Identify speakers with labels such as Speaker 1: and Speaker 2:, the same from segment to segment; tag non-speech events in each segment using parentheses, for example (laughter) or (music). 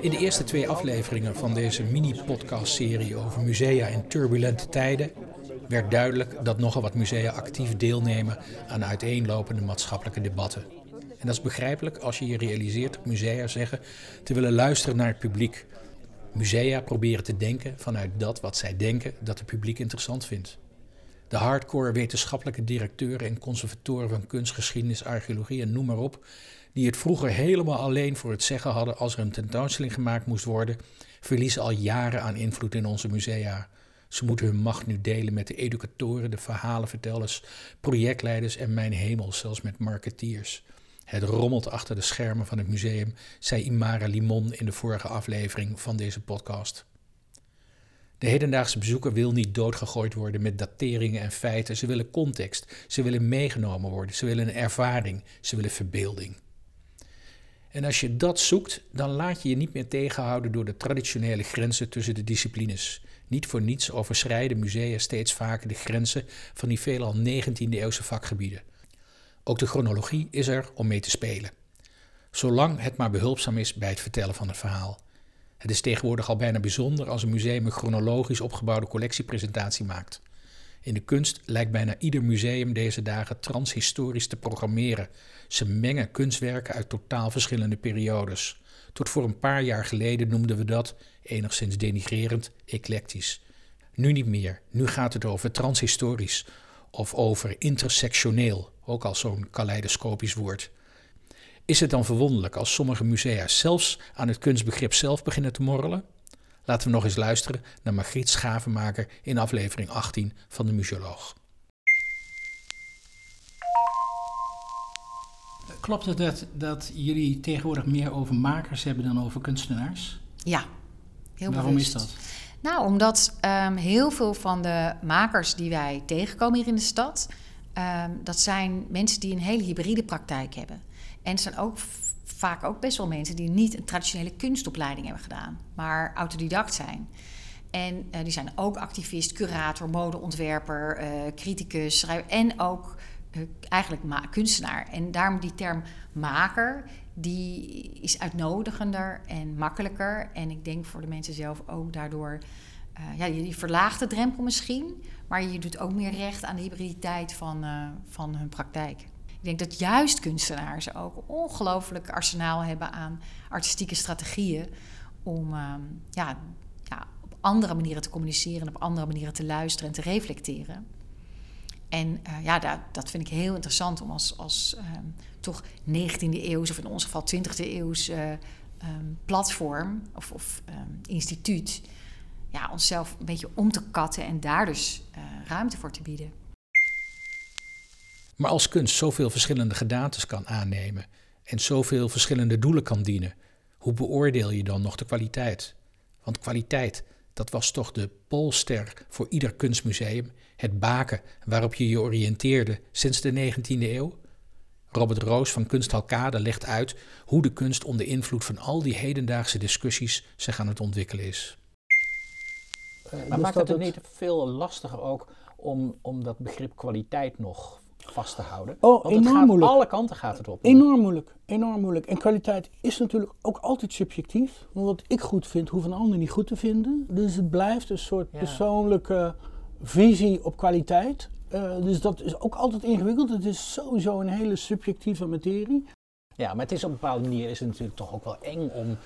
Speaker 1: In de eerste twee afleveringen van deze mini-podcast-serie over musea in turbulente tijden werd duidelijk dat nogal wat musea actief deelnemen aan uiteenlopende maatschappelijke debatten. En dat is begrijpelijk als je je realiseert dat musea zeggen te willen luisteren naar het publiek. Musea proberen te denken vanuit dat wat zij denken dat het publiek interessant vindt. De hardcore wetenschappelijke directeuren en conservatoren van kunstgeschiedenis, archeologie en noem maar op, die het vroeger helemaal alleen voor het zeggen hadden als er een tentoonstelling gemaakt moest worden, verliezen al jaren aan invloed in onze musea. Ze moeten hun macht nu delen met de educatoren, de verhalenvertellers, projectleiders en mijn hemel, zelfs met marketeers. Het rommelt achter de schermen van het museum, zei Imara Limon in de vorige aflevering van deze podcast. De hedendaagse bezoeker wil niet doodgegooid worden met dateringen en feiten. Ze willen context, ze willen meegenomen worden, ze willen een ervaring, ze willen verbeelding. En als je dat zoekt, dan laat je je niet meer tegenhouden door de traditionele grenzen tussen de disciplines. Niet voor niets overschrijden musea steeds vaker de grenzen van die veelal 19e-eeuwse vakgebieden. Ook de chronologie is er om mee te spelen. Zolang het maar behulpzaam is bij het vertellen van het verhaal. Het is tegenwoordig al bijna bijzonder als een museum een chronologisch opgebouwde collectiepresentatie maakt. In de kunst lijkt bijna ieder museum deze dagen transhistorisch te programmeren. Ze mengen kunstwerken uit totaal verschillende periodes. Tot voor een paar jaar geleden noemden we dat, enigszins denigrerend, eclectisch. Nu niet meer. Nu gaat het over transhistorisch of over intersectioneel, ook al zo'n kaleidoscopisch woord. Is het dan verwonderlijk als sommige musea zelfs aan het kunstbegrip zelf beginnen te morrelen? Laten we nog eens luisteren naar Margriet Schavenmaker in aflevering 18 van de Museoloog.
Speaker 2: Klopt het dat, dat jullie tegenwoordig meer over makers hebben dan over kunstenaars?
Speaker 3: Ja, heel
Speaker 2: Waarom
Speaker 3: bewust.
Speaker 2: is dat?
Speaker 3: Nou, omdat ehm, heel veel van de makers die wij tegenkomen hier in de stad, ehm, dat zijn mensen die een hele hybride praktijk hebben. En het zijn ook vaak ook best wel mensen die niet een traditionele kunstopleiding hebben gedaan, maar autodidact zijn. En eh, die zijn ook activist, curator, modeontwerper, eh criticus, schrijver en ook eh, eigenlijk kunstenaar. En daarom die term maker, die is uitnodigender en makkelijker. En ik denk voor de mensen zelf ook daardoor... ja, je, verlaagt de drempel misschien, maar je doet ook meer recht aan de hybriditeit van, van hun praktijk. Ik denk dat juist kunstenaars ook ongelooflijk arsenaal hebben aan artistieke strategieën om ehm, ja, ja, op andere manieren te communiceren, op andere manieren te luisteren en te reflecteren. En eh, ja, dat, dat vind ik heel interessant om als, als ehm, toch 19e eeuws, of in ons geval 20e eeuws eh, ehm, platform of, of instituut, ja, onszelf een beetje om te katten en daar dus eh, ruimte voor te bieden.
Speaker 1: Maar als kunst zoveel verschillende gedaantes kan aannemen en zoveel verschillende doelen kan dienen, hoe beoordeel je dan nog de kwaliteit? Want kwaliteit, dat was toch de polster voor ieder kunstmuseum, het baken waarop je je oriënteerde sinds de 19e eeuw? Robert Roos van Kunsthal Kade legt uit hoe de kunst onder invloed van al die hedendaagse discussies zich aan het ontwikkelen is.
Speaker 4: Maar
Speaker 5: Dus
Speaker 4: maakt het het- niet veel lastiger ook om, om dat begrip kwaliteit nog vast te houden?
Speaker 5: Oh,
Speaker 4: Want het
Speaker 5: enorm
Speaker 4: gaat,
Speaker 5: moeilijk.
Speaker 4: alle kanten gaat het op.
Speaker 5: Enorm moeilijk, enorm moeilijk. En kwaliteit is natuurlijk ook altijd subjectief. Want wat ik goed vind, hoeft een ander niet goed te vinden. Dus het blijft een soort
Speaker 4: Ja.
Speaker 5: persoonlijke visie op kwaliteit. Eh, dus dat is ook altijd ingewikkeld. Het is sowieso een hele subjectieve materie.
Speaker 4: Ja, maar het is op een bepaalde manier is het natuurlijk toch ook wel eng om,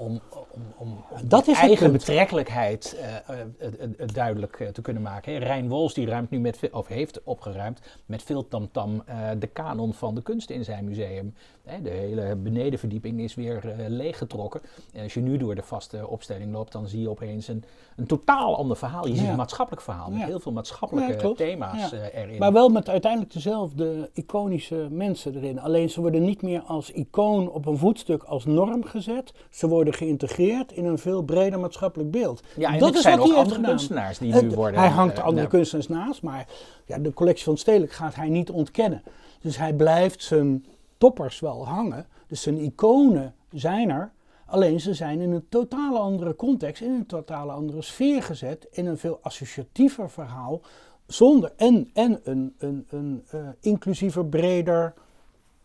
Speaker 4: om, om, om, om
Speaker 5: Dat is
Speaker 4: eigen betrekkelijkheid eh, eh, eh, duidelijk te kunnen maken. hè. Rijn Wols die ruimt nu met of heeft opgeruimd met veel tamtam de kanon van de kunst in zijn museum. Hè, de hele benedenverdieping is weer leeggetrokken. En als je nu door de vaste opstelling loopt, dan zie je opeens een, een totaal ander verhaal. Je ziet een maatschappelijk verhaal met
Speaker 5: Ja.
Speaker 4: heel veel maatschappelijke
Speaker 5: Ja,
Speaker 4: thema's erin.
Speaker 5: Maar wel met uiteindelijk dezelfde iconische mensen erin. Alleen ze worden niet meer als icoon op een voetstuk als norm gezet. Ze worden geïntegreerd in een veel breder maatschappelijk beeld.
Speaker 4: ja, en
Speaker 5: dat is
Speaker 4: zijn
Speaker 5: wat
Speaker 4: ook
Speaker 5: hij
Speaker 4: andere kunstenaars die
Speaker 5: Het-
Speaker 4: nu worden...
Speaker 5: Hij hangt
Speaker 4: eh,
Speaker 5: andere
Speaker 4: nou,
Speaker 5: kunstenaars naast, maar ja, de collectie van Stedelijk gaat hij niet ontkennen. Dus hij blijft zijn toppers wel hangen. Dus zijn iconen zijn er. Alleen ze zijn in een totale andere context, in een totale andere sfeer gezet. In een veel associatiever verhaal. Zonder, en en een, een, een eh, inclusiever, breder,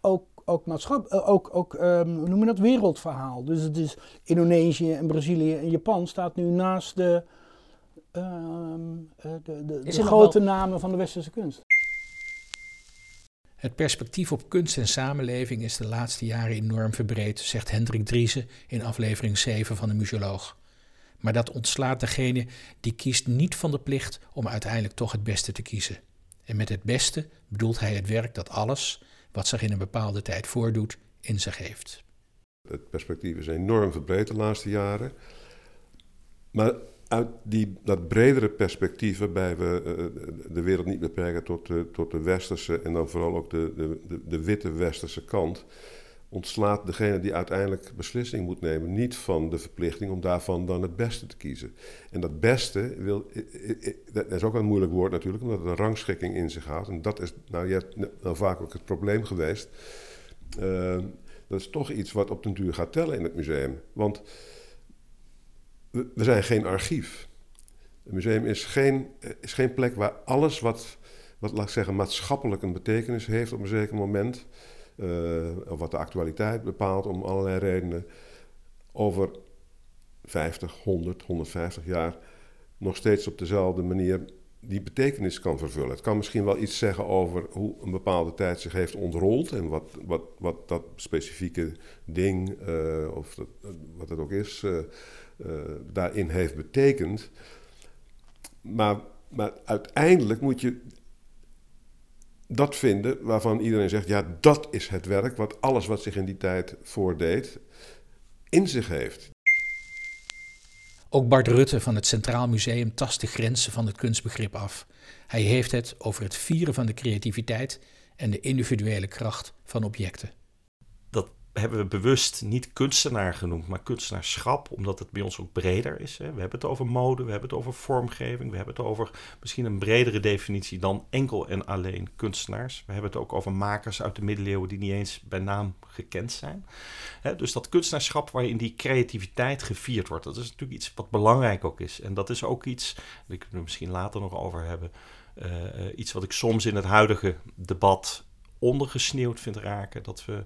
Speaker 5: ook ook, maatschap, eh, ook, ook um, hoe noem je dat, wereldverhaal. Dus het is Indonesië en Brazilië en Japan staat nu naast de, um, de, de, de grote namen van de westerse kunst.
Speaker 1: Het perspectief op kunst en samenleving is de laatste jaren enorm verbreed, zegt Hendrik Driessen in aflevering 7 van de Museoloog. Maar dat ontslaat degene die kiest niet van de plicht om uiteindelijk toch het beste te kiezen. En met het beste bedoelt hij het werk dat alles, wat zich in een bepaalde tijd voordoet, in zich heeft.
Speaker 6: Het perspectief is enorm verbreed de laatste jaren. Maar uit die, dat bredere perspectief waarbij we uh, de wereld niet beperken tot de, tot de westerse en dan vooral ook de, de, de, witte westerse kant, ontslaat degene die uiteindelijk beslissing moet nemen niet van de verplichting om daarvan dan het beste te kiezen. En dat beste wil, dat is ook een moeilijk woord natuurlijk, omdat het een rangschikking in zich houdt. En dat is nou, je nou vaak ook het probleem geweest. Uh, dat is toch iets wat op den duur gaat tellen in het museum. Want we, zijn geen archief. Het museum is geen, is geen plek waar alles wat, wat, laat ik zeggen, maatschappelijk een betekenis heeft op een zeker moment, of wat de actualiteit bepaalt om allerlei redenen, over 50, 100, 150 jaar nog steeds op dezelfde manier die betekenis kan vervullen. Het kan misschien wel iets zeggen over hoe een bepaalde tijd zich heeft ontrold en wat, wat, wat dat specifieke ding, uh, of dat, wat het ook is, daarin heeft betekend. Maar, maar uiteindelijk moet je dat vinden waarvan iedereen zegt: ja, dat is het werk wat alles wat zich in die tijd voordeed in zich heeft.
Speaker 1: Ook Bart Rutte van het Centraal Museum tast de grenzen van het kunstbegrip af. Hij heeft het over het vieren van de creativiteit en de individuele kracht van objecten
Speaker 7: hebben we bewust niet kunstenaar genoemd, maar kunstenaarschap, omdat het bij ons ook breder is. Hè. We hebben het over mode, we hebben het over vormgeving, we hebben het over misschien een bredere definitie dan enkel en alleen kunstenaars. We hebben het ook over makers uit de middeleeuwen die niet eens bij naam gekend zijn. Hè, dus dat kunstenaarschap waarin die creativiteit gevierd wordt, dat is natuurlijk iets wat belangrijk ook is. En dat is ook iets, daar kunnen we misschien later nog over hebben, uh, iets wat ik soms in het huidige debat ondergesneeuwd vind raken. Dat we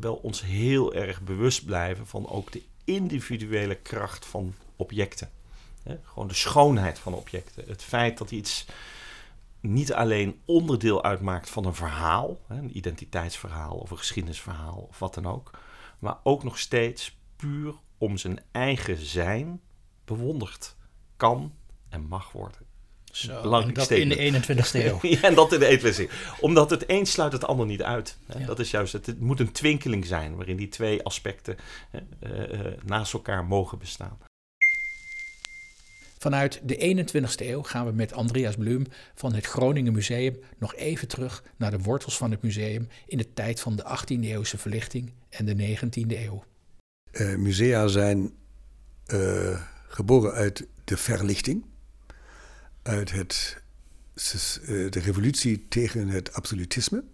Speaker 7: wel ons heel erg bewust blijven van ook de individuele kracht van objecten. gewoon de schoonheid van objecten. Het feit dat iets niet alleen onderdeel uitmaakt van een verhaal, een identiteitsverhaal of een geschiedenisverhaal of wat dan ook, maar ook nog steeds puur om zijn eigen zijn bewonderd kan en mag worden.
Speaker 2: Zo, belangrijk dat in de 21ste eeuw. (laughs)
Speaker 7: ja, en dat in de 21ste eeuw. Omdat het een sluit het ander niet uit. Hè. Dat is juist, het, het, moet een twinkeling zijn waarin die twee aspecten hè, uh, naast elkaar mogen bestaan.
Speaker 1: Vanuit de 21ste eeuw gaan we met Andreas Blum van het Groningen Museum nog even terug naar de wortels van het museum in de tijd van de 18e eeuwse verlichting en de 19e eeuw.
Speaker 8: Uh, musea zijn uh, geboren uit de verlichting uit het, eh, de revolutie tegen het absolutisme.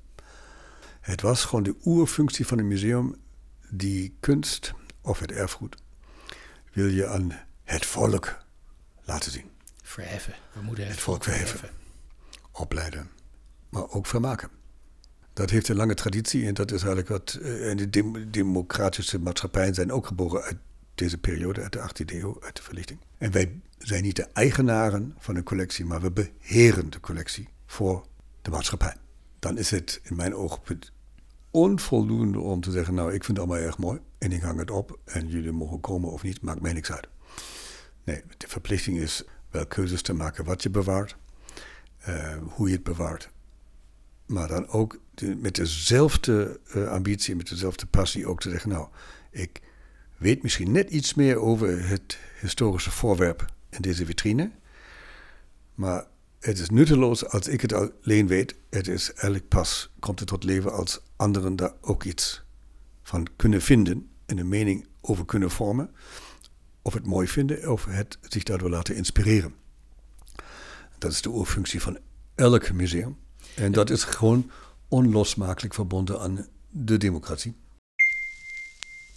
Speaker 8: Het was gewoon de oerfunctie van een museum, die kunst of het erfgoed wil je aan het volk laten zien.
Speaker 1: Verheffen. We moeten
Speaker 8: het, volk verheffen. Opleiden, maar ook vermaken. Dat heeft een lange traditie en dat is eigenlijk wat. Eh, en de democratische maatschappijen zijn ook geboren uit deze periode, uit de 18e eeuw, uit de verlichting. En wij zijn niet de eigenaren van een collectie, maar we beheren de collectie voor de maatschappij. Dan is het in mijn oogpunt onvoldoende om te zeggen: Nou, ik vind het allemaal erg mooi en ik hang het op en jullie mogen komen of niet, maakt mij niks uit. Nee, de verplichting is wel keuzes te maken wat je bewaart, uh, hoe je het bewaart. Maar dan ook met dezelfde uh, ambitie, met dezelfde passie ook te zeggen: Nou, ik weet misschien net iets meer over het historische voorwerp in deze vitrine. Maar het is nutteloos als ik het alleen weet. Het is eigenlijk pas, komt het tot leven als anderen daar ook iets van kunnen vinden en een mening over kunnen vormen. Of het mooi vinden of het zich daardoor laten inspireren. Dat is de oerfunctie van elk museum. En dat is gewoon onlosmakelijk verbonden aan de democratie.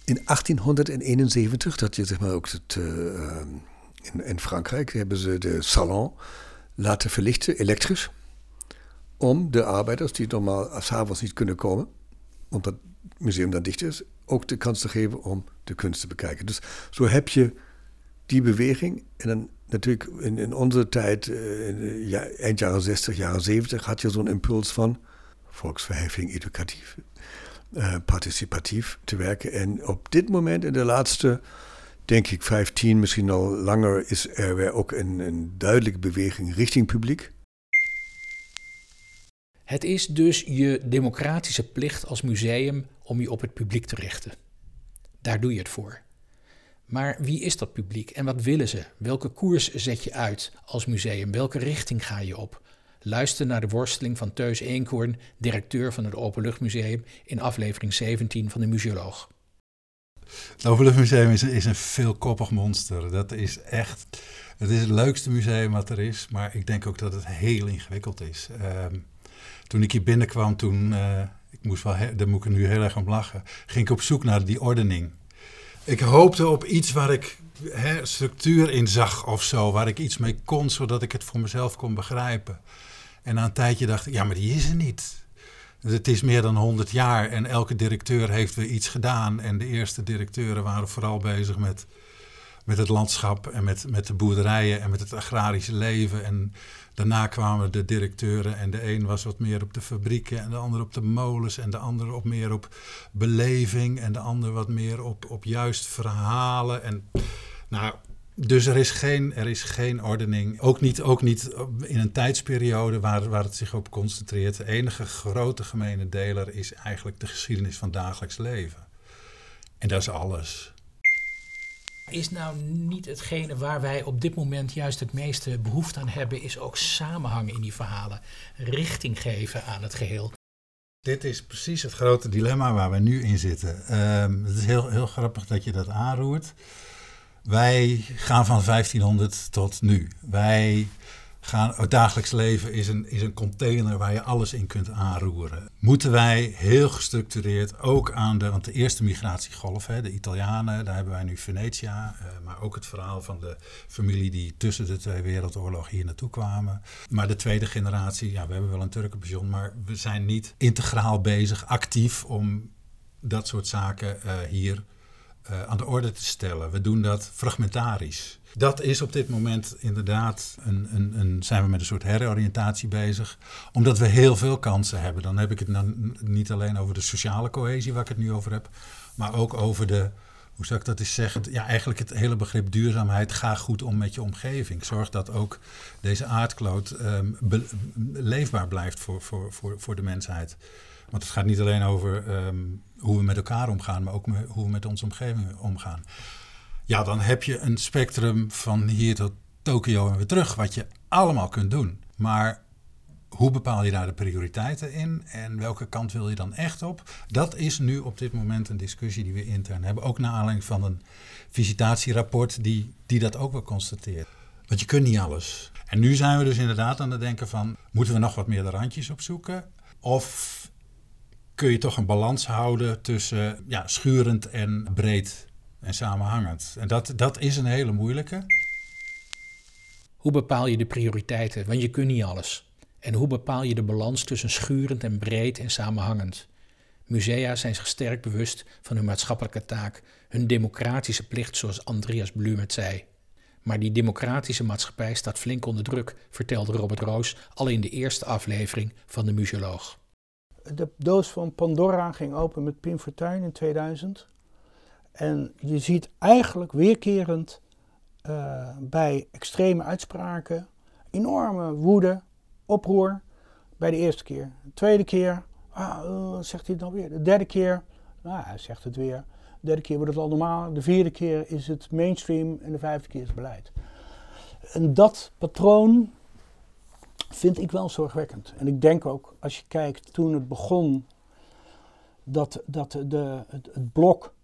Speaker 8: In 1871, dat je zeg maar ook het, uh, in, in, Frankrijk, hebben ze de salon laten verlichten, elektrisch. Om de arbeiders die normaal s'avonds niet kunnen komen, omdat het museum dan dicht is, ook de kans te geven om de kunst te bekijken. Dus zo heb je die beweging. En dan natuurlijk in, onze tijd, in ja, eind jaren 60, jaren 70, had je zo'n impuls van volksverheffing, educatief, uh, participatief te werken. En op dit moment, in de laatste, denk ik, 15, misschien al langer, is er weer ook een duidelijke beweging richting publiek.
Speaker 1: Het is dus je democratische plicht als museum om je op het publiek te richten. Daar doe je het voor. Maar wie is dat publiek en wat willen ze? Welke koers zet je uit als museum? Welke richting ga je op? Luister naar de worsteling van Teus Eenkoorn, directeur van het Openluchtmuseum, in aflevering 17 van de Museoloog.
Speaker 9: Het Openluchtmuseum is, is een veelkoppig monster. Dat is echt. Het is het leukste museum wat er is, maar ik denk ook dat het heel ingewikkeld is. Ehm, toen ik hier binnenkwam, toen, uh, ik moest wel, daar moet ik nu heel erg om lachen, ging ik op zoek naar die ordening. Ik hoopte op iets waar ik structuur in zag of zo, waar ik iets mee kon, zodat ik het voor mezelf kon begrijpen. En na een tijdje dacht ik, ja, maar die is er niet. Het is meer dan 100 jaar en elke directeur heeft weer iets gedaan. En de eerste directeuren waren vooral bezig met, met het landschap en met, met de boerderijen en met het agrarische leven. En daarna kwamen de directeuren en de een was wat meer op de fabrieken en de ander op de molens en de ander op meer op beleving en de ander wat meer op, op juist verhalen. En nou, dus er is geen, er is geen ordening, ook niet, ook niet in een tijdsperiode waar, waar het zich op concentreert. De enige grote gemene deler is eigenlijk de geschiedenis van dagelijks leven. En dat is alles.
Speaker 1: Is nou niet hetgene waar wij op dit moment juist het meeste behoefte aan hebben, is ook samenhang in die verhalen, richting geven aan het geheel.
Speaker 9: Dit is precies het grote dilemma waar we nu in zitten. Um, het is heel, heel grappig dat je dat aanroert. Wij gaan van 1500 tot nu. Wij gaan, het dagelijks leven is een, is een container waar je alles in kunt aanroeren. Moeten wij heel gestructureerd ook aan de, want de eerste migratiegolf, hè, de Italianen, daar hebben wij nu Venetia, eh, maar ook het verhaal van de familie die tussen de twee wereldoorlogen hier naartoe kwamen. Maar de tweede generatie, ja, we hebben wel een Turkenpension, maar we zijn niet integraal bezig, actief om dat soort zaken uh, hier uh, aan de orde te stellen. We doen dat fragmentarisch. Dat is op dit moment inderdaad, een, een, een, zijn we met een soort heroriëntatie bezig. Omdat we heel veel kansen hebben. Dan heb ik het dan niet alleen over de sociale cohesie, waar ik het nu over heb. Maar ook over de, hoe zou ik dat eens zeggen? Ja, eigenlijk het hele begrip duurzaamheid. Ga goed om met je omgeving. Zorg dat ook deze aardkloot um, leefbaar blijft voor, voor, voor, voor de mensheid. Want het gaat niet alleen over um, hoe we met elkaar omgaan, maar ook hoe we met onze omgeving omgaan. Ja, dan heb je een spectrum van hier tot Tokio en weer terug, wat je allemaal kunt doen. Maar hoe bepaal je daar de prioriteiten in en welke kant wil je dan echt op? Dat is nu op dit moment een discussie die we intern hebben. Ook naar aanleiding van een visitatierapport die, die dat ook wel constateert. Want je kunt niet alles. En nu zijn we dus inderdaad aan het denken van, moeten we nog wat meer de randjes opzoeken? Of kun je toch een balans houden tussen ja, schurend en breed en samenhangend. En dat, dat is een hele moeilijke.
Speaker 1: Hoe bepaal je de prioriteiten? Want je kunt niet alles. En hoe bepaal je de balans tussen schurend en breed en samenhangend? Musea zijn zich sterk bewust van hun maatschappelijke taak, hun democratische plicht, zoals Andreas Blum het zei. Maar die democratische maatschappij staat flink onder druk, vertelde Robert Roos al in de eerste aflevering van de Museoloog
Speaker 5: de doos van Pandora ging open met Pim Fortuyn in 2000. En je ziet eigenlijk weerkerend uh, bij extreme uitspraken enorme woede, oproer bij de eerste keer. De tweede keer, ah, uh, zegt hij dan weer. De derde keer, nou, hij zegt het weer. De derde keer wordt het al normaal. De vierde keer is het mainstream en de vijfde keer is het beleid. En dat patroon vind ik wel zorgwekkend. En ik denk ook, als je kijkt toen het begon, dat, dat de, het, het blok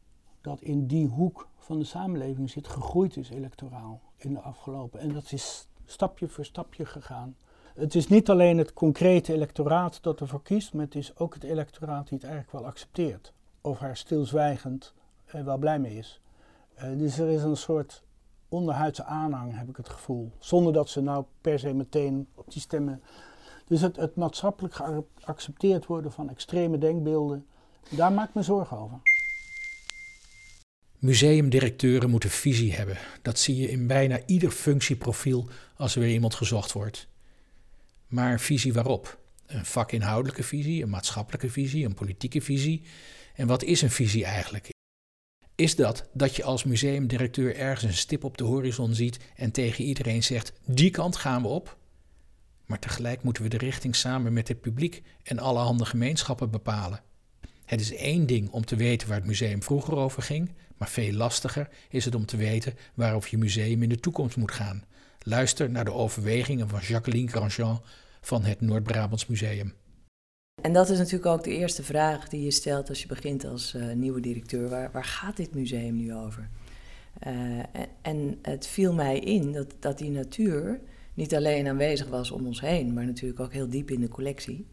Speaker 5: dat in die hoek van de samenleving zit, gegroeid is electoraal in de afgelopen. En dat is stapje voor stapje gegaan. Het is niet alleen het concrete electoraat dat ervoor kiest, maar het is ook het electoraat die het eigenlijk wel accepteert. Of haar stilzwijgend uh, wel blij mee is. Uh, dus er is een soort onderhuidse aanhang, heb ik het gevoel. Zonder dat ze nou per se meteen op die stemmen. Dus het, het maatschappelijk geaccepteerd worden van extreme denkbeelden Daar maak ik me zorgen over.
Speaker 1: Museumdirecteuren moeten visie hebben. Dat zie je in bijna ieder functieprofiel als er weer iemand gezocht wordt. Maar visie waarop? Een vakinhoudelijke visie, een maatschappelijke visie, een politieke visie. En wat is een visie eigenlijk? Is dat dat je als museumdirecteur ergens een stip op de horizon ziet en tegen iedereen zegt: die kant gaan we op? Maar tegelijk moeten we de richting samen met het publiek en alle handen gemeenschappen bepalen. Het is één ding om te weten waar het museum vroeger over ging, maar veel lastiger is het om te weten waarover je museum in de toekomst moet gaan. Luister naar de overwegingen van Jacqueline Grandjean van het Noord-Brabants Museum.
Speaker 10: En dat is natuurlijk ook de eerste vraag die je stelt als je begint als uh, nieuwe directeur. Waar, waar gaat dit museum nu over? Uh, en het viel mij in dat, dat die natuur niet alleen aanwezig was om ons heen, maar natuurlijk ook heel diep in de collectie.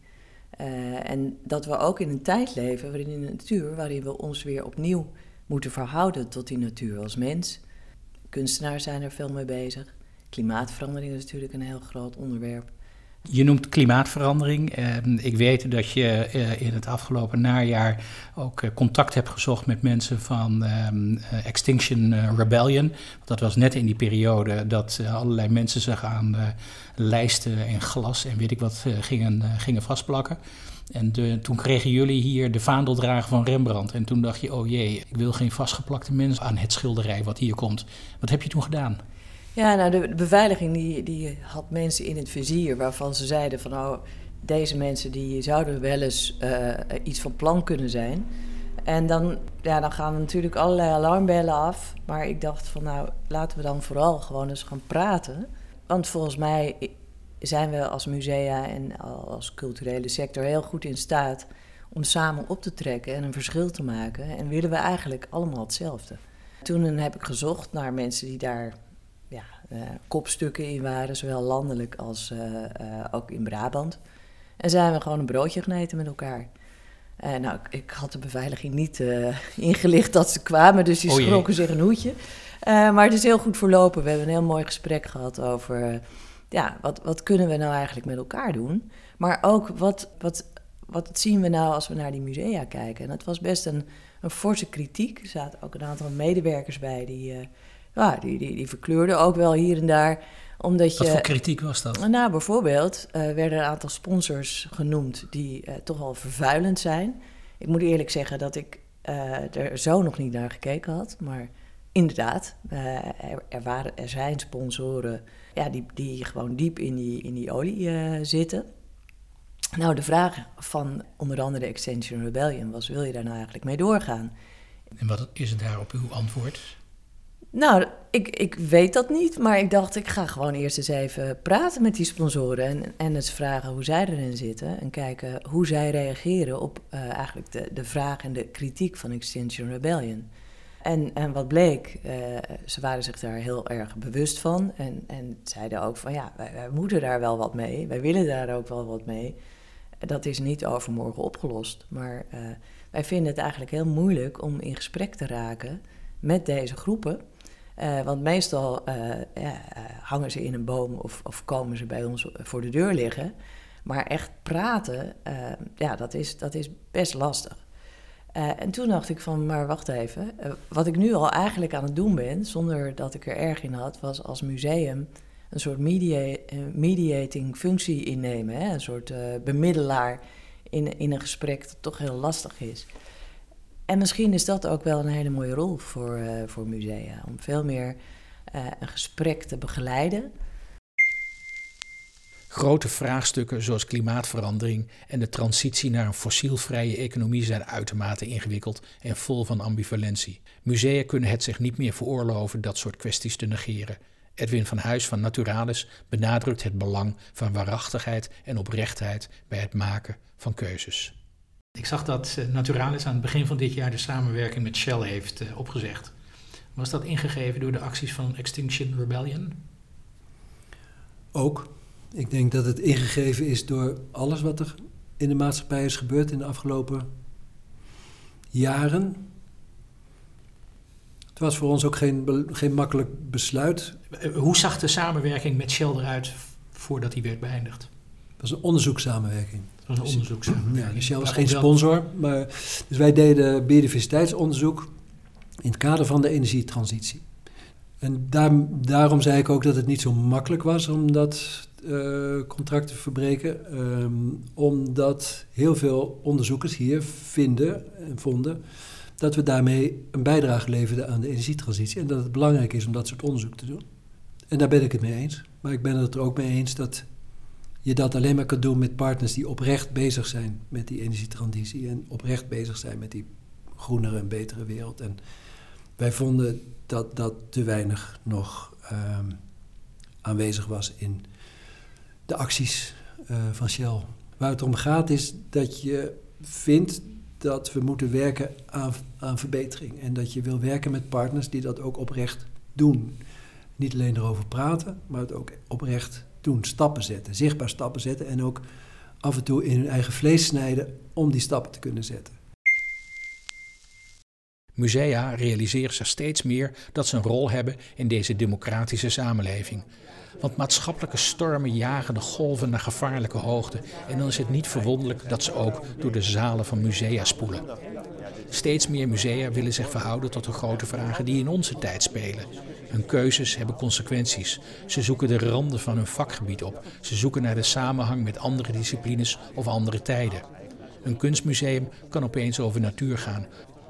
Speaker 10: Uh, en dat we ook in een tijd leven waarin in de natuur, waarin we ons weer opnieuw moeten verhouden tot die natuur als mens. Kunstenaars zijn er veel mee bezig. Klimaatverandering is natuurlijk een heel groot onderwerp.
Speaker 2: Je noemt klimaatverandering. Ik weet dat je eh, in het afgelopen najaar ook eh, contact hebt gezocht met mensen van ehm, eh, Extinction Rebellion. Dat was net in die periode dat allerlei mensen zich aan lijsten en glas en weet ik wat gingen, gingen vastplakken. En toen kregen jullie hier de vaandeldrager van Rembrandt. En toen dacht je, oh jee, ik wil geen vastgeplakte mensen aan het schilderij wat hier komt. Wat heb je toen gedaan?
Speaker 10: Ja, nou, de beveiliging die, die had mensen in het vizier waarvan ze zeiden van nou, deze mensen die zouden wel eens uh, iets van plan kunnen zijn. En dan, ja, dan gaan natuurlijk allerlei alarmbellen af. Maar ik dacht van nou, laten we dan vooral gewoon eens gaan praten. Want volgens mij zijn we als musea en als culturele sector heel goed in staat om samen op te trekken en een verschil te maken. En willen we eigenlijk allemaal hetzelfde. Toen heb ik gezocht naar mensen die daar ja, uh, kopstukken in waren, zowel landelijk als uh, uh, ook in Brabant. En zijn we gewoon een broodje geneten met elkaar. nou, ik, ik, had de beveiliging niet (laughs) ingelicht dat ze kwamen, dus die oh schrokken zich een hoedje. maar het is heel goed verlopen. We hebben een heel mooi gesprek gehad over... ja, wat, wat kunnen we nou eigenlijk met elkaar doen? Maar ook, wat, wat, wat zien we nou als we naar die musea kijken? En dat was best een, een forse kritiek. Er zaten ook een aantal medewerkers bij die ja, die, die, die verkleurde ook wel hier en daar. Omdat je,
Speaker 2: Wat voor kritiek was dat?
Speaker 10: Nou, bijvoorbeeld uh, werden een aantal sponsors genoemd die uh, toch wel vervuilend zijn. Ik moet eerlijk zeggen dat ik uh, er zo nog niet naar gekeken had. Maar inderdaad, er, er, waren, er zijn sponsoren ja, die, die gewoon diep in die, in die olie zitten. Nou, de vraag van onder andere Extension Rebellion was: wil je daar nou eigenlijk mee doorgaan?
Speaker 2: En wat is daarop uw antwoord?
Speaker 10: Nou, ik, ik weet dat niet, maar ik dacht, ik ga gewoon eerst eens even praten met die sponsoren en, en eens vragen hoe zij erin zitten en kijken hoe zij reageren op uh, eigenlijk de, de vraag en de kritiek van Extinction Rebellion. En, en wat bleek, uh, ze waren zich daar heel erg bewust van en, en zeiden ook van ja, wij, moeten daar wel wat mee, wij willen daar ook wel wat mee. Dat is niet overmorgen opgelost, maar uh, wij vinden het eigenlijk heel moeilijk om in gesprek te raken met deze groepen. Uh, want meestal uh, ja, hangen ze in een boom of, of, komen ze bij ons voor de deur liggen. Maar echt praten, ja, dat is, dat is best lastig. en toen dacht ik van, maar wacht even. wat ik nu al eigenlijk aan het doen ben, zonder dat ik er erg in had, was als museum een soort media mediating functie innemen. Hè? Een soort bemiddelaar in, in een gesprek dat toch heel lastig is. En misschien is dat ook wel een hele mooie rol voor, uh, voor musea. Om veel meer uh, een gesprek te begeleiden.
Speaker 1: Grote vraagstukken zoals klimaatverandering en de transitie naar een fossielvrije economie zijn uitermate ingewikkeld en vol van ambivalentie. Musea kunnen het zich niet meer veroorloven dat soort kwesties te negeren. Edwin van Huis van Naturalis benadrukt het belang van waarachtigheid en oprechtheid bij het maken van keuzes.
Speaker 2: Ik zag dat eh, Naturalis aan het begin van dit jaar de samenwerking met Shell heeft uh, opgezegd. Was dat ingegeven door de acties van Extinction Rebellion?
Speaker 11: Ook. Ik denk dat het ingegeven is door alles wat er in de maatschappij is gebeurd in de afgelopen jaren. Het was voor ons ook geen, geen makkelijk besluit.
Speaker 2: Eh, hoe zag de samenwerking met Shell eruit voordat die werd beëindigd?
Speaker 11: was een onderzoekssamenwerking.
Speaker 2: Een onderzoekssamenwerking. (clears throat)
Speaker 11: Ja, dus Shell was geen sponsor, maar dus wij deden biodiversiteitsonderzoek in het kader van de energietransitie. En daar, daarom zei ik ook dat het niet zo makkelijk was om dat eh, contract te verbreken. ehm, omdat heel veel onderzoekers hier vinden en vonden dat we daarmee een bijdrage leverden aan de energietransitie. En dat het belangrijk is om dat soort onderzoek te doen. En daar ben ik het mee eens. Maar ik ben het er ook mee eens dat je dat alleen maar kan doen met partners die oprecht bezig zijn met die energietransitie. En oprecht bezig zijn met die groenere en betere wereld. En wij vonden dat dat te weinig nog ehm, aanwezig was in de acties eh, van Shell. Waar het om gaat is dat je vindt dat we moeten werken aan, aan verbetering. En dat je wil werken met partners die dat ook oprecht doen. Niet alleen erover praten, maar het ook oprecht doen. Stappen zetten, zichtbaar stappen zetten. En ook af en toe in hun eigen vlees snijden om die stappen te kunnen zetten.
Speaker 1: Musea realiseren zich steeds meer dat ze een rol hebben in deze democratische samenleving. Want maatschappelijke stormen jagen de golven naar gevaarlijke hoogte en dan is het niet verwonderlijk dat ze ook door de zalen van musea spoelen. Steeds meer musea willen zich verhouden tot de grote vragen die in onze tijd spelen. Hun keuzes hebben consequenties. Ze zoeken de randen van hun vakgebied op. Ze zoeken naar de samenhang met andere disciplines of andere tijden. Een kunstmuseum kan opeens over natuur gaan.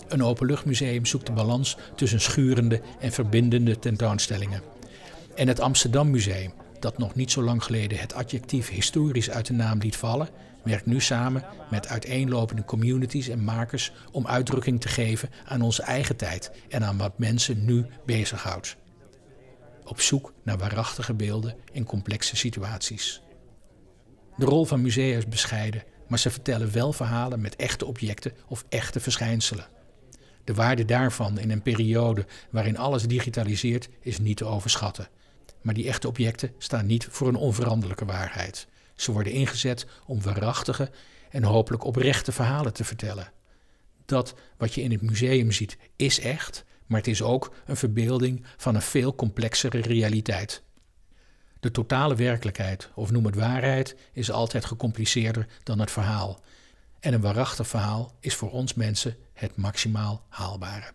Speaker 1: Een openluchtmuseum zoekt de balans tussen schurende en verbindende tentoonstellingen. En het Amsterdam Museum, dat nog niet zo lang geleden het adjectief historisch uit de naam liet vallen, werkt nu samen met uiteenlopende communities en makers om uitdrukking te geven aan onze eigen tijd en aan wat mensen nu bezighoudt. Op zoek naar waarachtige beelden in complexe situaties. De rol van musea is bescheiden, maar ze vertellen wel verhalen met echte objecten of echte verschijnselen. De waarde daarvan in een periode waarin alles digitaliseert is niet te overschatten. Maar die echte objecten staan niet voor een onveranderlijke waarheid. Ze worden ingezet om waarachtige en hopelijk oprechte verhalen te vertellen. Dat wat je in het museum ziet is echt, maar het is ook een verbeelding van een veel complexere realiteit. De totale werkelijkheid, of noem het waarheid, is altijd gecompliceerder dan het verhaal. En een waarachtig verhaal is voor ons mensen het maximaal haalbare.